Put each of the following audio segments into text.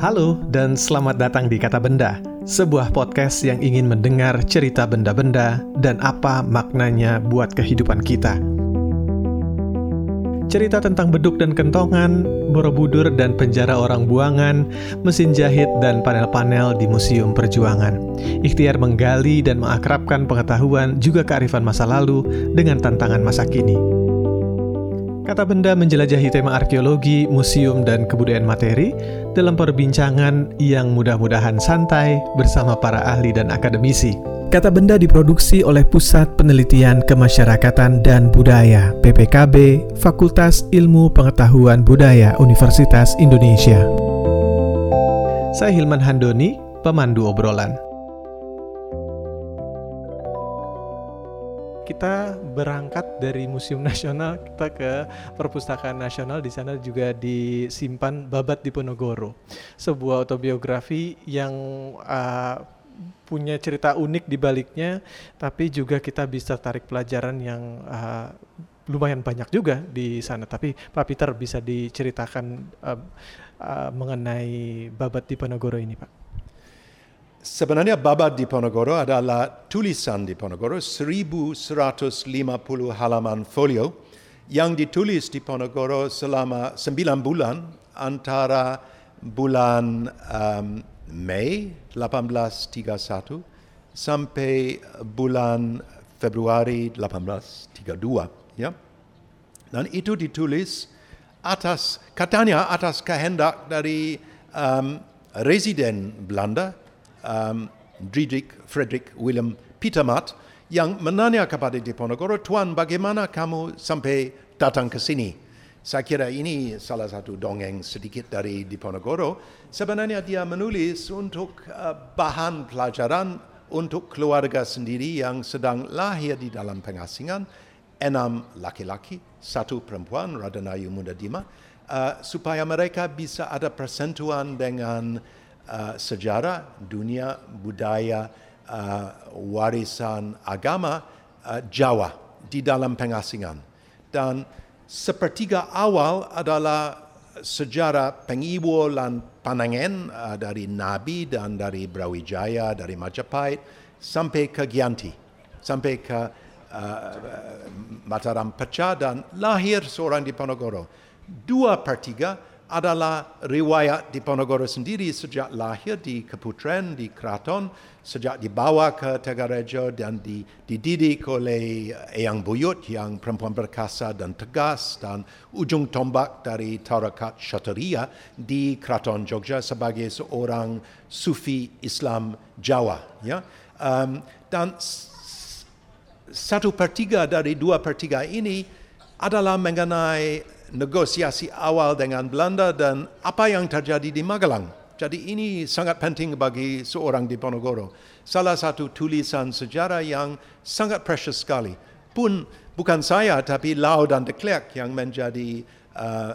Halo dan selamat datang di Kata Benda, sebuah podcast yang ingin mendengar cerita benda-benda dan apa maknanya buat kehidupan kita. Cerita tentang beduk dan kentongan, borobudur dan penjara orang buangan, mesin jahit dan panel-panel di Museum Perjuangan. Ikhtiar menggali dan mengakrabkan pengetahuan juga kearifan masa lalu dengan tantangan masa kini. Kata benda menjelajahi tema arkeologi, museum, dan kebudayaan materi dalam perbincangan yang mudah-mudahan santai bersama para ahli dan akademisi. Kata benda diproduksi oleh Pusat Penelitian Kemasyarakatan dan Budaya PPKB Fakultas Ilmu Pengetahuan Budaya Universitas Indonesia. Saya Hilman Handoni, pemandu obrolan. Kita berangkat dari Museum Nasional kita ke Perpustakaan Nasional di sana juga disimpan Babat Diponegoro sebuah autobiografi yang uh, punya cerita unik di baliknya tapi juga kita bisa tarik pelajaran yang uh, lumayan banyak juga di sana. Tapi Pak Peter bisa diceritakan uh, uh, mengenai Babat Diponegoro ini Pak Sebenarnya Baba Diponegoro adalah tulisan Diponegoro 1150 halaman folio yang ditulis di Ponegoro selama 9 bulan antara bulan um, Mei 1831 sampai bulan Februari 1832 ya. Dan itu ditulis atas katanya atas kehendak dari um, residen Belanda um, Friedrich, Frederick William Petermatt yang menanya kepada Diponegoro, Tuan bagaimana kamu sampai datang ke sini? Saya kira ini salah satu dongeng sedikit dari Diponegoro. Sebenarnya dia menulis untuk uh, bahan pelajaran untuk keluarga sendiri yang sedang lahir di dalam pengasingan, enam laki-laki, satu perempuan, Radanayu Muda Dima, uh, supaya mereka bisa ada persentuhan dengan uh, sejarah dunia budaya uh, warisan agama uh, Jawa di dalam pengasingan. Dan sepertiga awal adalah sejarah pengibulan panangan uh, dari Nabi dan dari Brawijaya dari Majapahit sampai ke Gianti sampai ke uh, Mataram pecah dan lahir seorang di Ponorogo dua per tiga adalah riwayat di Ponorogo sendiri sejak lahir di Keputren, di Keraton, sejak dibawa ke Tegarejo dan dididik oleh Eyang Buyut yang perempuan berkasa dan tegas dan ujung tombak dari Tarakat Syataria di Keraton Jogja sebagai seorang sufi Islam Jawa. Ya? Um, dan satu per tiga dari dua per tiga ini adalah mengenai negosiasi awal dengan Belanda dan apa yang terjadi di Magelang. Jadi ini sangat penting bagi seorang di Ponorogo. Salah satu tulisan sejarah yang sangat precious sekali. Pun bukan saya tapi Lau dan de Klerk yang menjadi uh,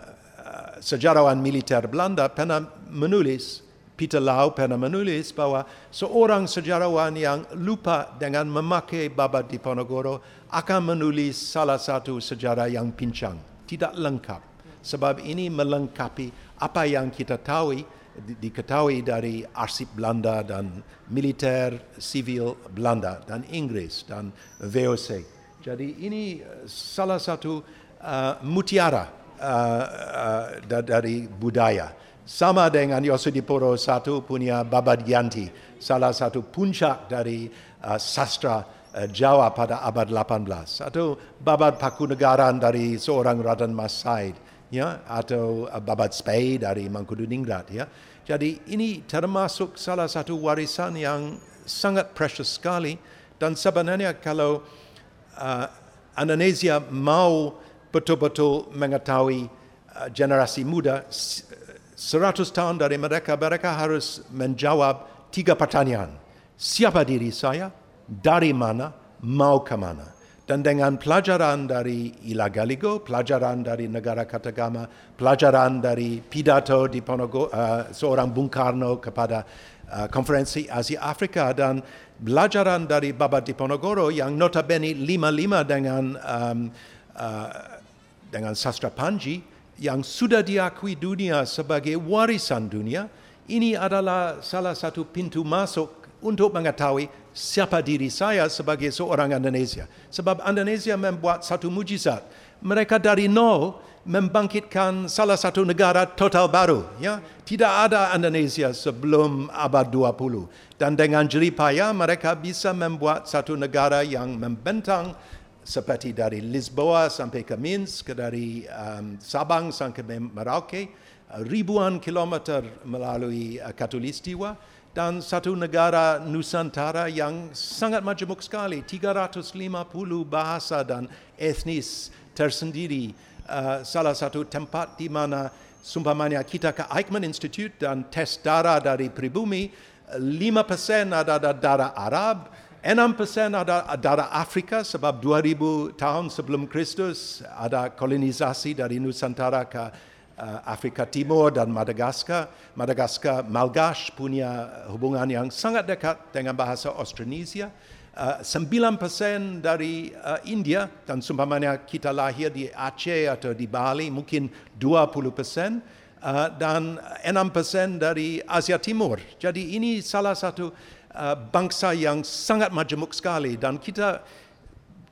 sejarawan militer Belanda pernah menulis Peter Lau pernah menulis bahwa seorang sejarawan yang lupa dengan memakai babat di Ponorogo akan menulis salah satu sejarah yang pincang tidak lengkap. Sebab ini melengkapi apa yang kita tahu diketahui dari arsip Belanda dan militer sivil Belanda dan Inggris dan VOC. Jadi ini uh, salah satu uh, mutiara uh, uh, dari budaya. Sama dengan Yosudipuro satu punya Babadyanti, salah satu puncak dari uh, sastra Eh, Jawa pada abad 18 atau babat Pakunegaran dari seorang Raden Mas Said ya atau uh, babat Spey dari Mangkubumi ya. Jadi ini termasuk salah satu warisan yang sangat precious sekali dan sebenarnya kalau uh, Indonesia mau betul-betul mengetahui uh, generasi muda 100 tahun dari mereka mereka harus menjawab tiga pertanyaan. Siapa diri saya? Dari mana mau ke mana. Dan dengan pelajaran dari Ila Galigo, pelajaran dari negara Katagama, pelajaran dari pidato di Ponogo, uh, seorang Bung Karno kepada uh, konferensi Asia Afrika dan pelajaran dari Baba Diponegoro yang notabene lima-lima dengan um, uh, dengan sastra Panji yang sudah diakui dunia sebagai warisan dunia, ini adalah salah satu pintu masuk untuk mengetahui siapa diri saya sebagai seorang Indonesia. Sebab Indonesia membuat satu mujizat. Mereka dari nol membangkitkan salah satu negara total baru. Ya, tidak ada Indonesia sebelum abad 20. Dan dengan jeripaya mereka bisa membuat satu negara yang membentang seperti dari Lisboa sampai ke Minsk, dari um, Sabang sampai ke Merauke, ribuan kilometer melalui uh, Katulistiwa dan satu negara Nusantara yang sangat majemuk sekali, 350 bahasa dan etnis tersendiri. Uh, salah satu tempat di mana sumpamanya kita ke Eichmann Institute dan tes darah dari pribumi, 5% ada darah Arab, 6% ada darah Afrika sebab 2000 tahun sebelum Kristus ada kolonisasi dari Nusantara ke Afrika Timur dan Madagaskar. Madagaskar Malgash punya hubungan yang sangat dekat dengan bahasa Austronesia. Uh, 9% dari uh, India dan sumpamanya kita lahir di Aceh atau di Bali mungkin 20% Uh, dan 6% dari Asia Timur. Jadi ini salah satu uh, bangsa yang sangat majemuk sekali dan kita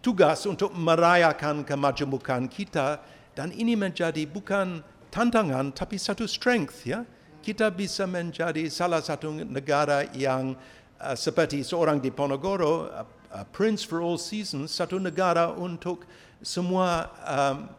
tugas untuk merayakan kemajemukan kita dan ini menjadi bukan tantangan tapi satu strength ya. Kita bisa menjadi salah satu negara yang uh, seperti seorang di Ponorogo, uh, uh, Prince for all seasons, satu negara untuk semua um,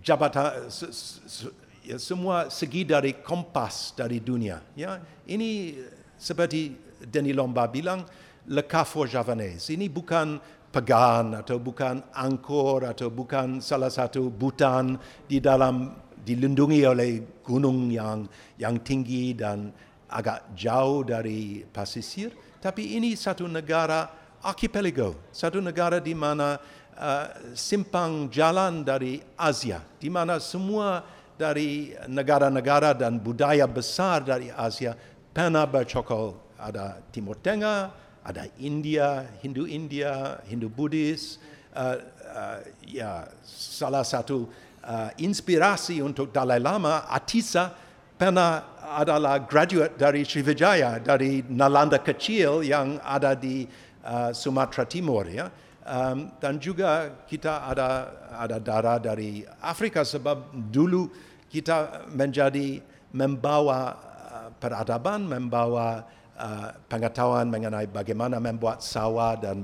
jabatan se, se, ya, semua segi dari kompas dari dunia. Ya, ini seperti Denis Lomba bilang, le Carrefour Javanese. Ini bukan Pagan atau bukan Angkor atau bukan salah satu Bhutan di dalam dilindungi oleh gunung yang yang tinggi dan agak jauh dari pasisir, tapi ini satu negara archipelago, satu negara di mana uh, simpang jalan dari Asia, di mana semua dari negara-negara dan budaya besar dari Asia pernah bercokol ada Timur Tengah, ada India, Hindu India, Hindu Buddhis. Uh, uh, ya, salah satu uh, inspirasi untuk Dalai Lama, Atisa, pernah adalah graduate dari Srivijaya, dari Nalanda kecil yang ada di uh, Sumatera Timur. Ya. Um, dan juga kita ada ada darah dari Afrika sebab dulu kita menjadi membawa uh, peradaban, membawa Uh, pengetahuan mengenai bagaimana membuat sawah dan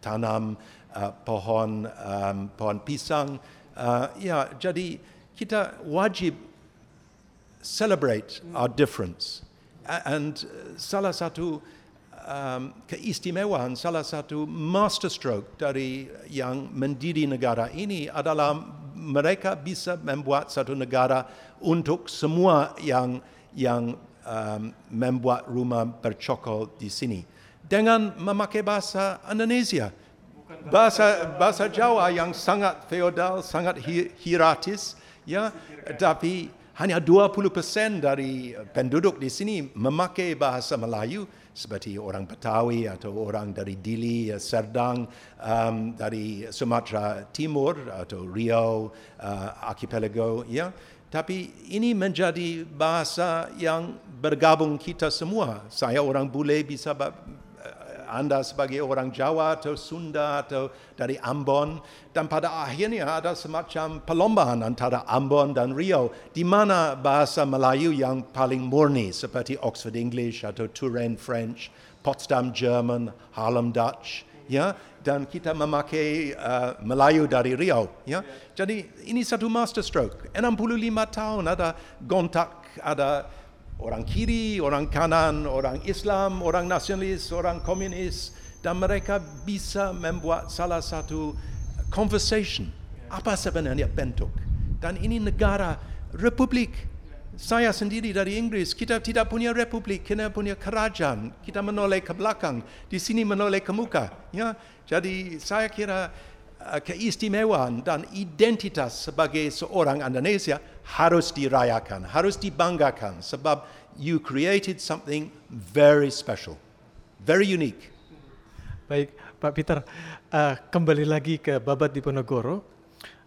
tanam uh, pohon um, pohon pisang. Uh, ya, jadi kita wajib celebrate our difference. And salah satu um, keistimewaan, salah satu masterstroke dari yang mendiri negara ini adalah mereka bisa membuat satu negara untuk semua yang yang um, membuat rumah bercokol di sini. Dengan memakai bahasa Indonesia. Bahasa bahasa Jawa yang sangat feodal, sangat hierarkis, ya, tapi hanya 20% dari penduduk di sini memakai bahasa Melayu seperti orang Betawi atau orang dari Dili, Serdang, um, dari Sumatera Timur atau Riau, uh, Archipelago, ya. Tapi ini menjadi bahasa yang bergabung kita semua. Saya orang bule bisa anda sebagai orang Jawa atau Sunda atau dari Ambon. Dan pada akhirnya ada semacam perlombaan antara Ambon dan Riau di mana bahasa Melayu yang paling murni seperti Oxford English atau Touraine French, Potsdam German, Harlem Dutch ya. Dan kita memakai uh, Melayu dari Riau ya. Jadi ini satu master stroke 65 tahun ada gontak ada orang kiri orang kanan orang Islam orang nasionalis orang komunis. Dan mereka bisa membuat salah satu conversation. Apa sebenarnya bentuk? Dan ini negara republik. Saya sendiri dari Inggris, kita tidak punya republik, kita punya kerajaan, kita menoleh ke belakang, di sini menoleh ke muka. Ya? Jadi saya kira keistimewaan dan identitas sebagai seorang Indonesia harus dirayakan, harus dibanggakan sebab you created something very special, very unique. Baik, Pak Peter, uh, kembali lagi ke Babat di Ponorogo.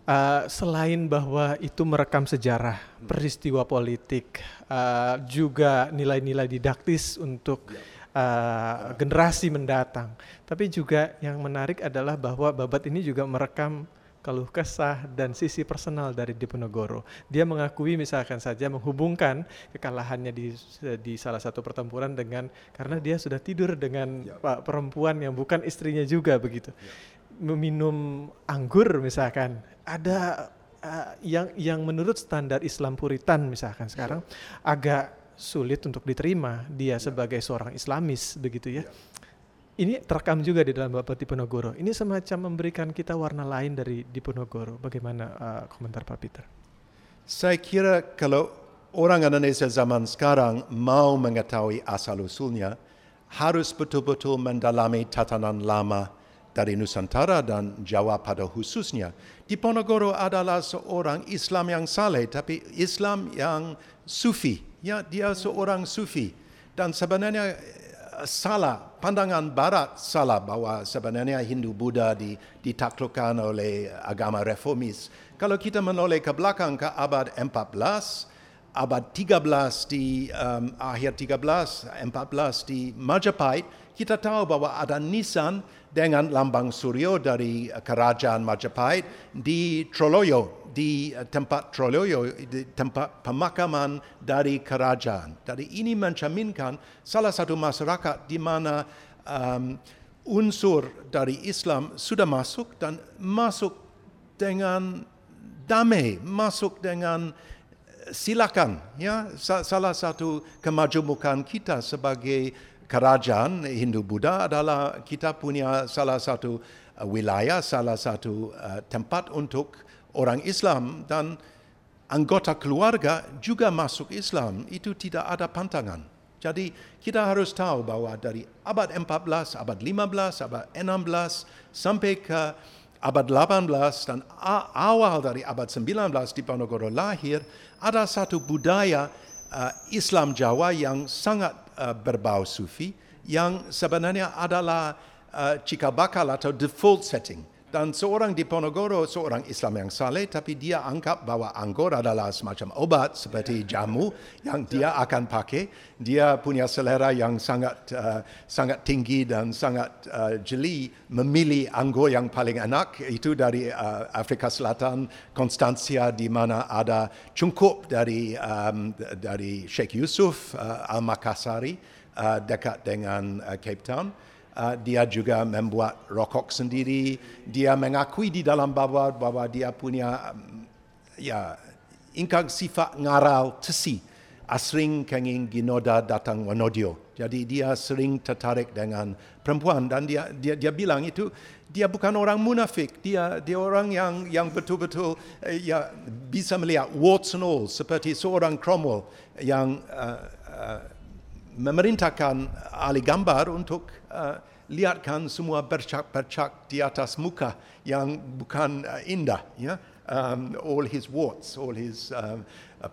Uh, selain bahwa itu merekam sejarah, hmm. peristiwa politik, uh, juga nilai-nilai didaktis untuk uh, generasi mendatang. Tapi juga yang menarik adalah bahwa babat ini juga merekam keluh kesah dan sisi personal dari Diponegoro. Dia mengakui misalkan saja menghubungkan kekalahannya di di salah satu pertempuran dengan karena dia sudah tidur dengan ya. pak perempuan yang bukan istrinya juga begitu. Ya. Meminum anggur misalkan. Ada uh, yang yang menurut standar Islam Puritan misalkan sekarang ya. agak sulit untuk diterima dia ya. sebagai seorang Islamis begitu ya. ya ini terekam juga di dalam Bapak Diponegoro. Ini semacam memberikan kita warna lain dari Diponegoro. Bagaimana uh, komentar Pak Peter? Saya kira kalau orang Indonesia zaman sekarang mau mengetahui asal-usulnya, harus betul-betul mendalami tatanan lama dari Nusantara dan Jawa pada khususnya. Diponegoro adalah seorang Islam yang saleh, tapi Islam yang sufi. Ya, dia seorang sufi. Dan sebenarnya salah, pandangan barat salah bahwa sebenarnya Hindu Buddha ditaklukkan oleh agama reformis. Kalau kita menoleh ke belakang ke abad 14, abad 13 di um, akhir 13, 14 di Majapahit, kita tahu bahwa ada nisan dengan lambang Suryo dari kerajaan Majapahit di Troloyo di eh, tempat Troloyo, di tempat pemakaman dari kerajaan. Jadi ini mencerminkan salah satu masyarakat di mana um, unsur dari Islam sudah masuk dan masuk dengan damai, masuk dengan eh, silakan. Ya, salah satu kemajemukan kita sebagai kerajaan Hindu Buddha adalah kita punya salah satu uh, wilayah, salah satu uh, tempat untuk orang Islam dan anggota keluarga juga masuk Islam, itu tidak ada pantangan. Jadi kita harus tahu bahwa dari abad 14, abad 15, abad 16 sampai ke abad 18 dan awal dari abad 19 di Ponorogo lahir ada satu budaya uh, Islam Jawa yang sangat uh, berbau sufi yang sebenarnya adalah uh, cikal bakal atau default setting dan seorang di Ponorogo, seorang Islam yang saleh, tapi dia anggap bahwa anggur adalah semacam obat seperti jamu yang dia akan pakai. Dia punya selera yang sangat uh, sangat tinggi dan sangat uh, jeli memilih anggur yang paling enak. Itu dari uh, Afrika Selatan, Konstansia di mana ada cungkup dari um, dari Sheikh Yusuf uh, Al-Makassari uh, dekat dengan uh, Cape Town. Uh, dia juga membuat rokok sendiri. Dia mengakui di dalam bawah bahwa dia punya um, ya ingkang sifat ngaral tesi. Asring kenging ginoda datang wanodio. Jadi dia sering tertarik dengan perempuan dan dia dia dia bilang itu dia bukan orang munafik. Dia dia orang yang yang betul-betul uh, ya bisa melihat warts and all seperti seorang Cromwell yang uh, uh, memerintahkan ahli gambar untuk uh, lihatkan semua bercak-bercak di atas muka yang bukan uh, indah, ya. Um, all his warts, all his um,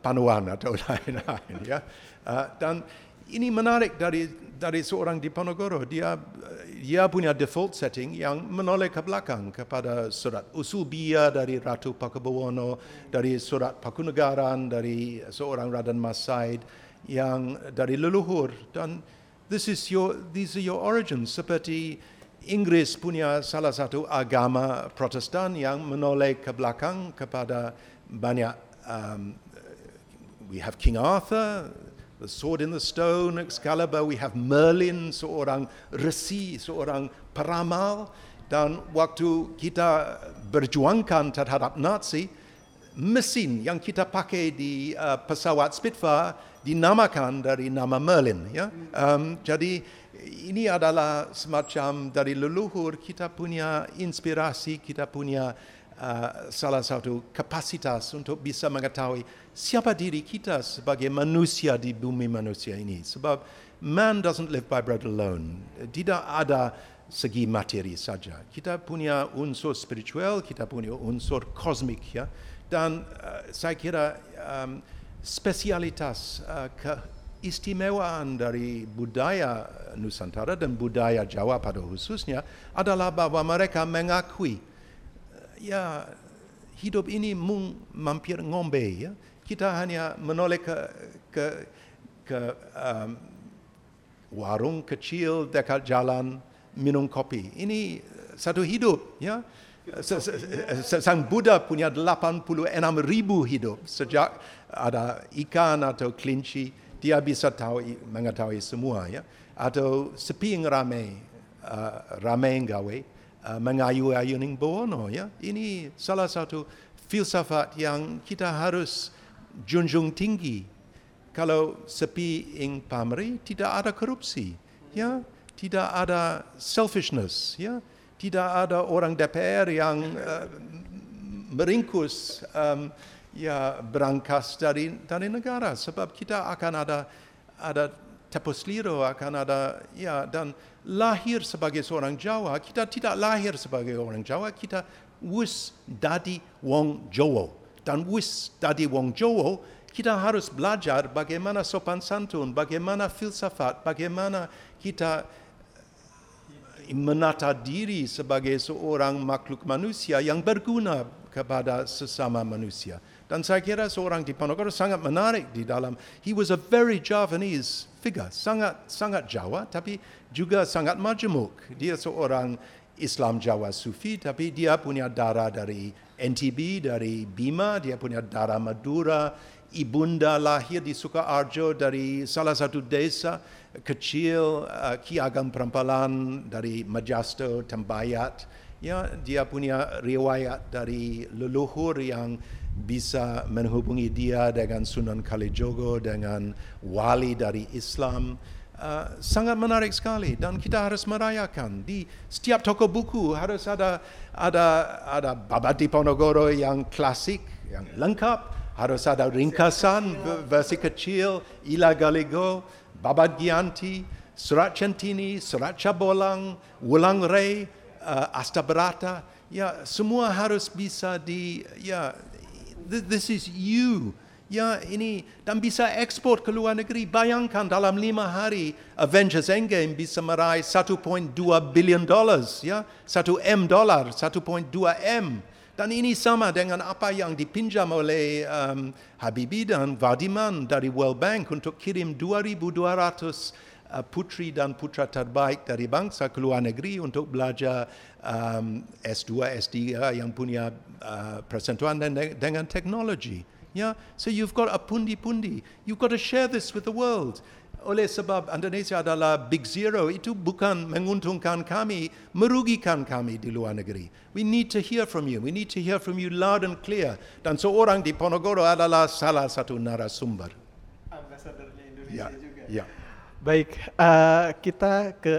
panuan atau lain-lain, ya. Uh, dan ini menarik dari dari seorang di Ponorogo. Dia dia punya default setting yang menoleh ke belakang kepada surat usul dari Ratu Pakubuwono, dari surat Pakunegaran, dari seorang Raden Mas Said yang dari leluhur. Dan this is your these are your origins. Seperti Inggris punya salah satu agama Protestan yang menoleh ke belakang kepada banyak um, we have King Arthur the sword in the stone Excalibur. We have Merlin seorang resi seorang peramal. Dan waktu kita berjuangkan terhadap Nazi mesin yang kita pakai di uh, pesawat Spitfire dinamakan dari nama Merlin. Ya? Um, jadi ini adalah semacam dari leluhur kita punya inspirasi, kita punya uh, salah satu kapasitas untuk bisa mengetahui siapa diri kita sebagai manusia di bumi manusia ini. Sebab man doesn't live by bread alone. Tidak ada segi materi saja. Kita punya unsur spiritual, kita punya unsur kosmik ya. Dan uh, saya kira um, spesialitas uh, keistimewaan dari budaya Nusantara dan budaya Jawa pada khususnya adalah bahwa mereka mengakui uh, ya hidup ini mung mampir ngombe ya. Kita hanya menoleh ke ke ke um, warung kecil dekat jalan minum kopi. Ini satu hidup ya. Sang Buddha punya 86 ribu hidup. Sejak ada ikan atau kelinci dia bisa tahu mengetahui semua ya. Atau sepi yang ramai uh, ramai gawe uh, mengayu-ayu ning bono ya. Ini salah satu filsafat yang kita harus junjung tinggi. Kalau sepi ing pamri tidak ada korupsi ya. Tidak ada selfishness ya tidak ada orang DPR yang uh, meringkus um, ya berangkas dari dari negara. Sebab kita akan ada ada tepus liro akan ada ya dan lahir sebagai seorang Jawa. Kita tidak lahir sebagai orang Jawa. Kita wis dadi wong Jawa dan wis dadi wong Jawa kita harus belajar bagaimana sopan santun bagaimana filsafat bagaimana kita menata diri sebagai seorang makhluk manusia yang berguna kepada sesama manusia. Dan saya kira seorang di Ponorogo sangat menarik di dalam. He was a very Javanese figure, sangat sangat Jawa, tapi juga sangat majemuk. Dia seorang Islam Jawa Sufi, tapi dia punya darah dari NTB, dari Bima, dia punya darah Madura. Ibunda lahir di Sukaarjo dari salah satu desa kecil uh, Ki Agam Prampalan dari Majasto Tembayat ya dia punya riwayat dari leluhur yang bisa menghubungi dia dengan Sunan Kalijogo dengan wali dari Islam. Uh, sangat menarik sekali dan kita harus merayakan. Di setiap toko buku harus ada ada ada Babat Diponegoro yang klasik yang lengkap harus ada ringkasan versi kecil Ila Galigo Babad Gianti, Surat Centini, Surat Cabolang, Wulang Rei, uh, Asta Berata, ya semua harus bisa di ya this is you. Ya ini dan bisa ekspor ke luar negeri. Bayangkan dalam lima hari Avengers Endgame bisa meraih 1.2 billion dollars ya. 1 m dollar 1.2 m dan ini sama dengan apa yang dipinjam oleh um, Habibie dan Vadiman dari World Bank untuk kirim 2.200 uh, putri dan putra terbaik dari bangsa ke luar negeri untuk belajar um, S2, S3 yang punya uh, persentuan dengan teknologi. Yeah? So you've got a pundi-pundi. You've got to share this with the world oleh sebab Indonesia adalah big zero itu bukan menguntungkan kami, merugikan kami di luar negeri. We need to hear from you. We need to hear from you loud and clear. Dan seorang di Ponorogo adalah salah satu narasumber. Ambasadornya Indonesia ya, juga. Ya. Baik, uh, kita ke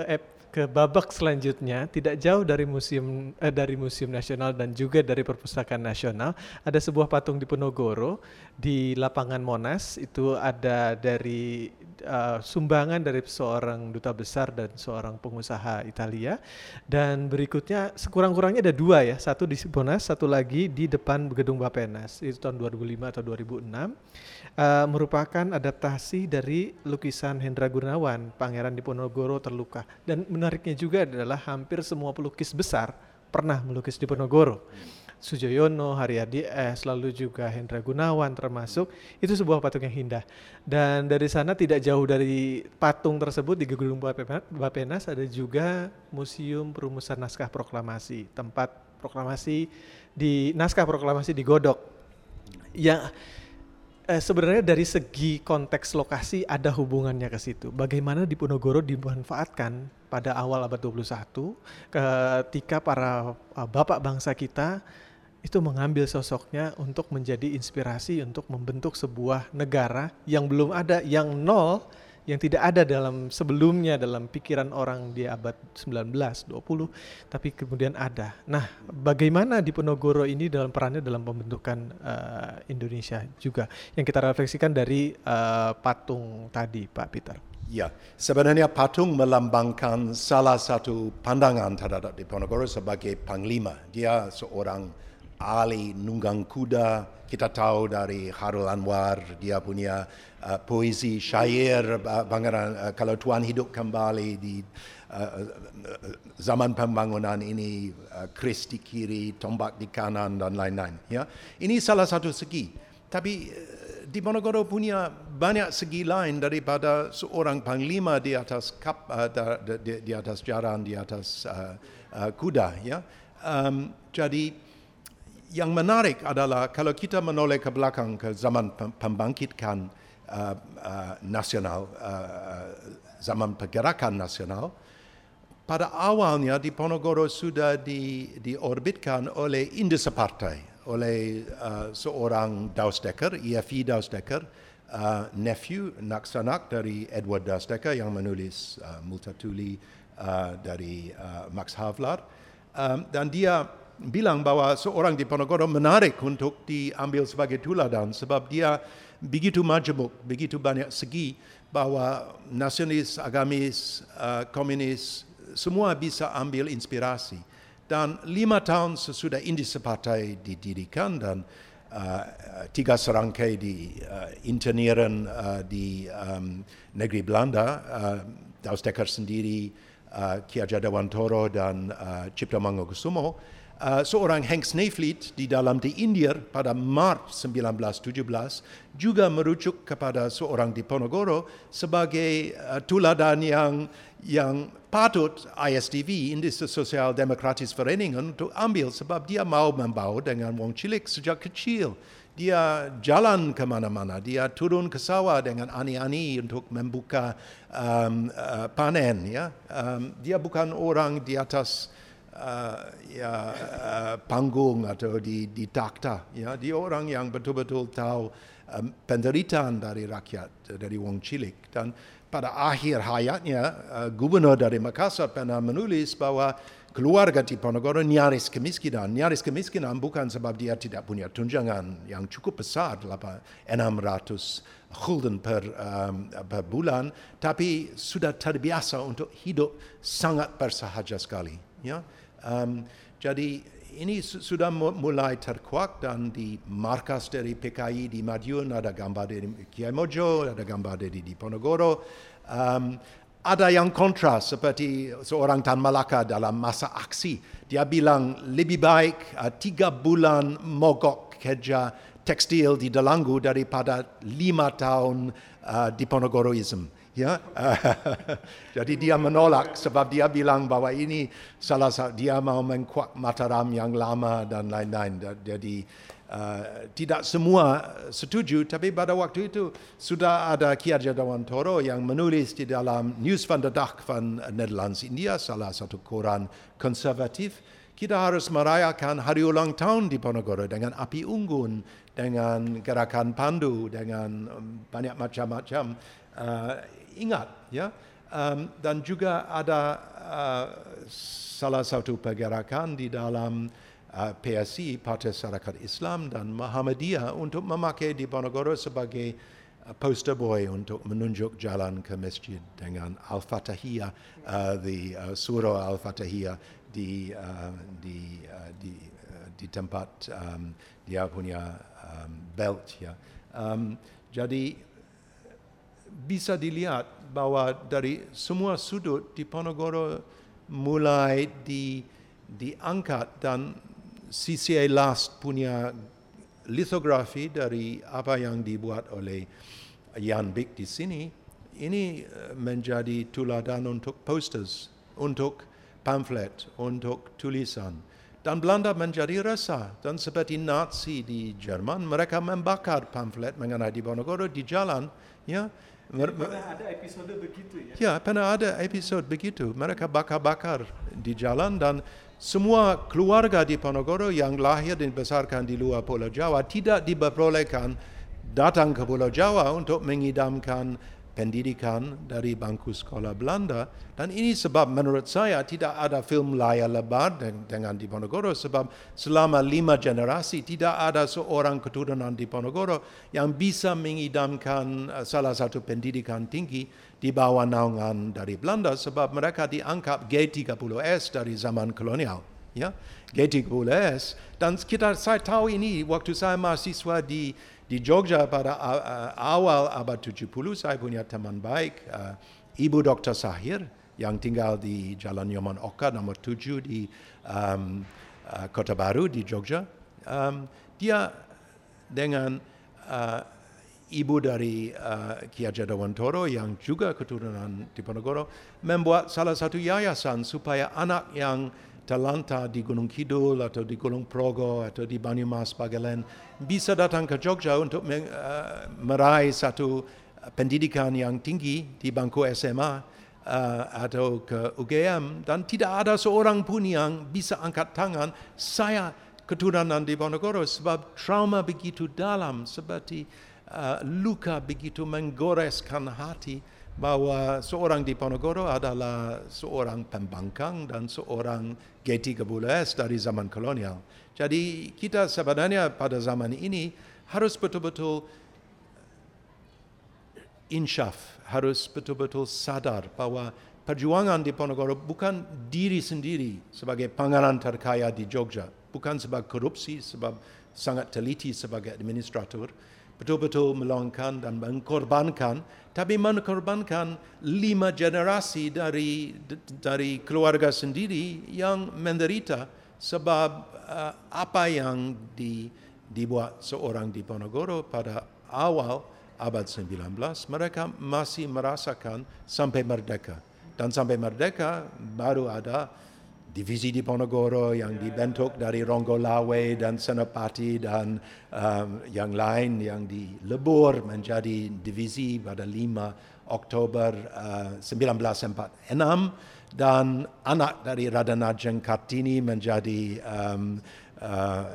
ke babak selanjutnya tidak jauh dari museum eh, dari museum nasional dan juga dari perpustakaan nasional ada sebuah patung di Ponorogo di lapangan Monas itu ada dari uh, sumbangan dari seorang duta besar dan seorang pengusaha Italia. Dan berikutnya sekurang-kurangnya ada dua ya satu di Monas satu lagi di depan gedung Bapenas. Itu tahun 2005 atau 2006 uh, merupakan adaptasi dari lukisan Hendra Gunawan Pangeran Diponegoro terluka. Dan menariknya juga adalah hampir semua pelukis besar pernah melukis di Ponorogo. Sujoyono, Haryadi S, lalu juga Hendra Gunawan termasuk itu sebuah patung yang indah. Dan dari sana tidak jauh dari patung tersebut di Gedung Bapenas ada juga Museum Perumusan Naskah Proklamasi, tempat proklamasi di naskah proklamasi di Godok. Yang eh, sebenarnya dari segi konteks lokasi ada hubungannya ke situ. Bagaimana di Ponorogo dimanfaatkan pada awal abad 21 ketika para uh, bapak bangsa kita itu mengambil sosoknya untuk menjadi inspirasi untuk membentuk sebuah negara yang belum ada, yang nol, yang tidak ada dalam sebelumnya dalam pikiran orang di abad 19, 20, tapi kemudian ada. Nah, bagaimana di Ponorogo ini dalam perannya dalam pembentukan uh, Indonesia juga yang kita refleksikan dari uh, patung tadi, Pak Peter. Ya, sebenarnya patung melambangkan salah satu pandangan terhadap Diponegoro sebagai panglima. Dia seorang ahli nunggang kuda. Kita tahu dari Harul Anwar dia punya uh, poesi syair uh, uh, kalau Tuhan hidup kembali di uh, zaman pembangunan ini uh, keris di kiri, tombak di kanan dan lain-lain. Ya, ini salah satu segi. Tapi uh, di Ponorogo punya banyak segi lain daripada seorang panglima di atas kap uh, di, di atas jaran di atas uh, uh, kuda ya um, jadi yang menarik adalah kalau kita menoleh ke belakang ke zaman pembangkitkan uh, uh, nasional uh, zaman pergerakan nasional pada awalnya di Ponorogo sudah di, diorbitkan oleh industri partai oleh uh, seorang Dausdecker, EFE Dausdecker, uh, nephew nak dari Edward Dausdecker yang menulis uh, Multatuli uh, dari uh, Max Havelaar. Um, dan dia bilang bahwa seorang di Ponorogo menarik untuk diambil sebagai tuladan sebab dia begitu majemuk, begitu banyak segi bahwa nasionalis, agamis, uh, komunis, semua bisa ambil inspirasi. Dan lima tahun sesudah Indisi Partai didirikan dan uh, tiga serangkai di uh, interniran uh, di um, negeri Belanda, uh, Daus sendiri, uh, Ki Hajar Dewantoro dan uh, Cipta Mangunkusumo, uh, seorang Hank Snayfleet di dalam di India pada Maret 1917 juga merujuk kepada seorang di Ponorogo sebagai uh, tuladan yang yang patut ISDV, Industri Sosial Demokratis Vereningen, untuk ambil sebab dia mau membawa dengan wong cilik sejak kecil. Dia jalan ke mana-mana, dia turun ke sawah dengan ani-ani untuk membuka um, uh, panen. Ya. Um, dia bukan orang di atas uh, ya, uh, panggung atau di, di takta. Ya. Dia orang yang betul-betul tahu um, penderitaan dari rakyat, dari wong cilik. Dan pada akhir hayatnya, uh, gubernur dari Makassar pernah menulis bahwa keluarga di Ponorogo nyaris kemiskinan. Nyaris kemiskinan bukan sebab dia tidak punya tunjangan yang cukup besar, 600 gulden per, um, per bulan, tapi sudah terbiasa untuk hidup sangat bersahaja sekali. Ya? Um, jadi ini sudah mulai terkuak dan di markas dari PKI di Madiun ada gambar dari Kiai Mojo, ada gambar dari di Ponorogo. Um, ada yang kontra seperti seorang Tan Malaka dalam masa aksi. Dia bilang lebih baik uh, tiga bulan mogok kerja tekstil di Delanggu daripada lima tahun uh, di Ponorogoism. Ya, jadi dia menolak sebab dia bilang bahwa ini salah satu dia mau mengkuat Mataram yang lama dan lain-lain. Jadi uh, tidak semua setuju, tapi pada waktu itu sudah ada Ki Hajar Dewantoro yang menulis di dalam News van der Dag van Netherlands India, salah satu koran konservatif. Kita harus merayakan hari ulang tahun di Ponorogo dengan api unggun, dengan gerakan pandu, dengan um, banyak macam-macam. Uh, ingat ya. Um, dan juga ada uh, salah satu pergerakan di dalam uh, PSI Partai Syarikat Islam dan Muhammadiyah untuk memakai di Ponorogo sebagai uh, poster boy untuk menunjuk jalan ke masjid dengan Al-Fatihah uh, di uh, surah Al-Fatihah di uh, di uh, di uh, di tempat um, dia punya um, belt ya. Um, jadi bisa dilihat bahwa dari semua sudut di Ponorogo mulai di, diangkat dan CCA Last punya litografi dari apa yang dibuat oleh Jan Bik di sini ini eh, menjadi tuladan untuk posters, untuk pamflet, untuk tulisan. Dan Belanda menjadi resah. Dan seperti Nazi di Jerman, mereka membakar pamflet mengenai di Ponorogo di jalan. Ya, pernah ada episode begitu ya? Ya, pernah ada episode begitu. Mereka bakar-bakar di jalan dan semua keluarga di Ponorogo yang lahir dan dibesarkan di luar Pulau Jawa tidak diperbolehkan datang ke Pulau Jawa untuk mengidamkan pendidikan dari bangku sekolah Belanda dan ini sebab menurut saya tidak ada film layar lebar dengan di Ponorogo sebab selama lima generasi tidak ada seorang keturunan di Ponorogo yang bisa mengidamkan eh, salah satu pendidikan tinggi di bawah naungan dari Belanda sebab mereka dianggap G30S dari zaman kolonial. ya Getty Gules dan kita saya tahu ini waktu saya mahasiswa di di Jogja pada awal abad 70 saya punya teman baik uh, Ibu Dr. Sahir yang tinggal di Jalan Nyoman Oka nomor 7 di um, uh, Kota Baru di Jogja. Um, dia dengan uh, ibu dari uh, Ki Hajar Dewantoro yang juga keturunan Diponegoro membuat salah satu yayasan supaya anak yang terlantar di Gunung Kidul atau di Gunung Progo atau di Banyumas Bagelen bisa datang ke Jogja untuk uh, meraih satu pendidikan yang tinggi di bangku SMA uh, atau ke UGM dan tidak ada seorang pun yang bisa angkat tangan. Saya keturunan di Ponorogo sebab trauma begitu dalam seperti uh, luka begitu menggoreskan hati bahwa seorang di Ponorogo adalah seorang pembangkang dan seorang Getty Gebules dari zaman kolonial. Jadi kita sebenarnya pada zaman ini harus betul-betul insyaf, harus betul-betul sadar bahwa perjuangan di Ponorogo bukan diri sendiri sebagai pangeran terkaya di Jogja, bukan sebab korupsi, sebab sangat teliti sebagai administrator, betul-betul melongkan dan mengkorbankan, tapi mengkorbankan lima generasi dari dari keluarga sendiri yang menderita sebab uh, apa yang di, dibuat seorang di Ponorogo pada awal abad 19 mereka masih merasakan sampai merdeka. Dan sampai merdeka baru ada divisi di Ponorogo yang dibentuk dari Ronggo Lawe dan Senopati dan um, yang lain yang dilebur menjadi divisi pada 5 Oktober uh, 1946 dan anak dari Radhanajeng Kartini menjadi um, uh,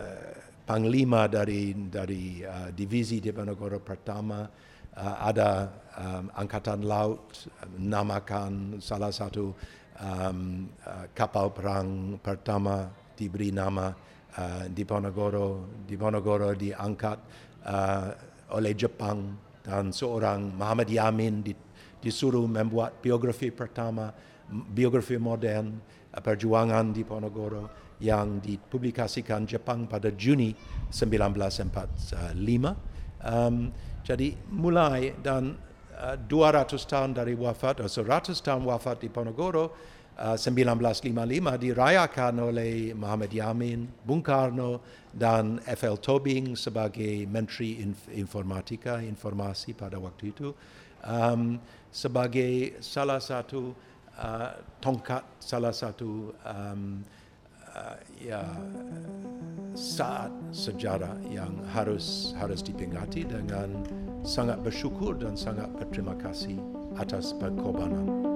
panglima dari dari uh, divisi di Ponorogo pertama. Uh, ada um, angkatan laut namakan salah satu um, uh, kapal perang pertama diberi nama uh, di Ponorogo. Di Ponorogo diangkat uh, oleh Jepang dan seorang Muhammad Yamin di, disuruh membuat biografi pertama, biografi modern uh, perjuangan di Ponorogo yang dipublikasikan Jepang pada Juni 1945. Um, jadi mulai dan 200 tahun dari wafat atau 100 tahun wafat di Ponorogo uh, 1955 dirayakan oleh Muhammad Yamin, Bung Karno dan F.L. Tobing sebagai Menteri Inf- Informatika Informasi pada waktu itu um, sebagai salah satu uh, tongkat salah satu um, uh, ya saat sejarah yang harus harus diperingati dengan sangat bersyukur dan sangat berterima kasih atas pengorbanan.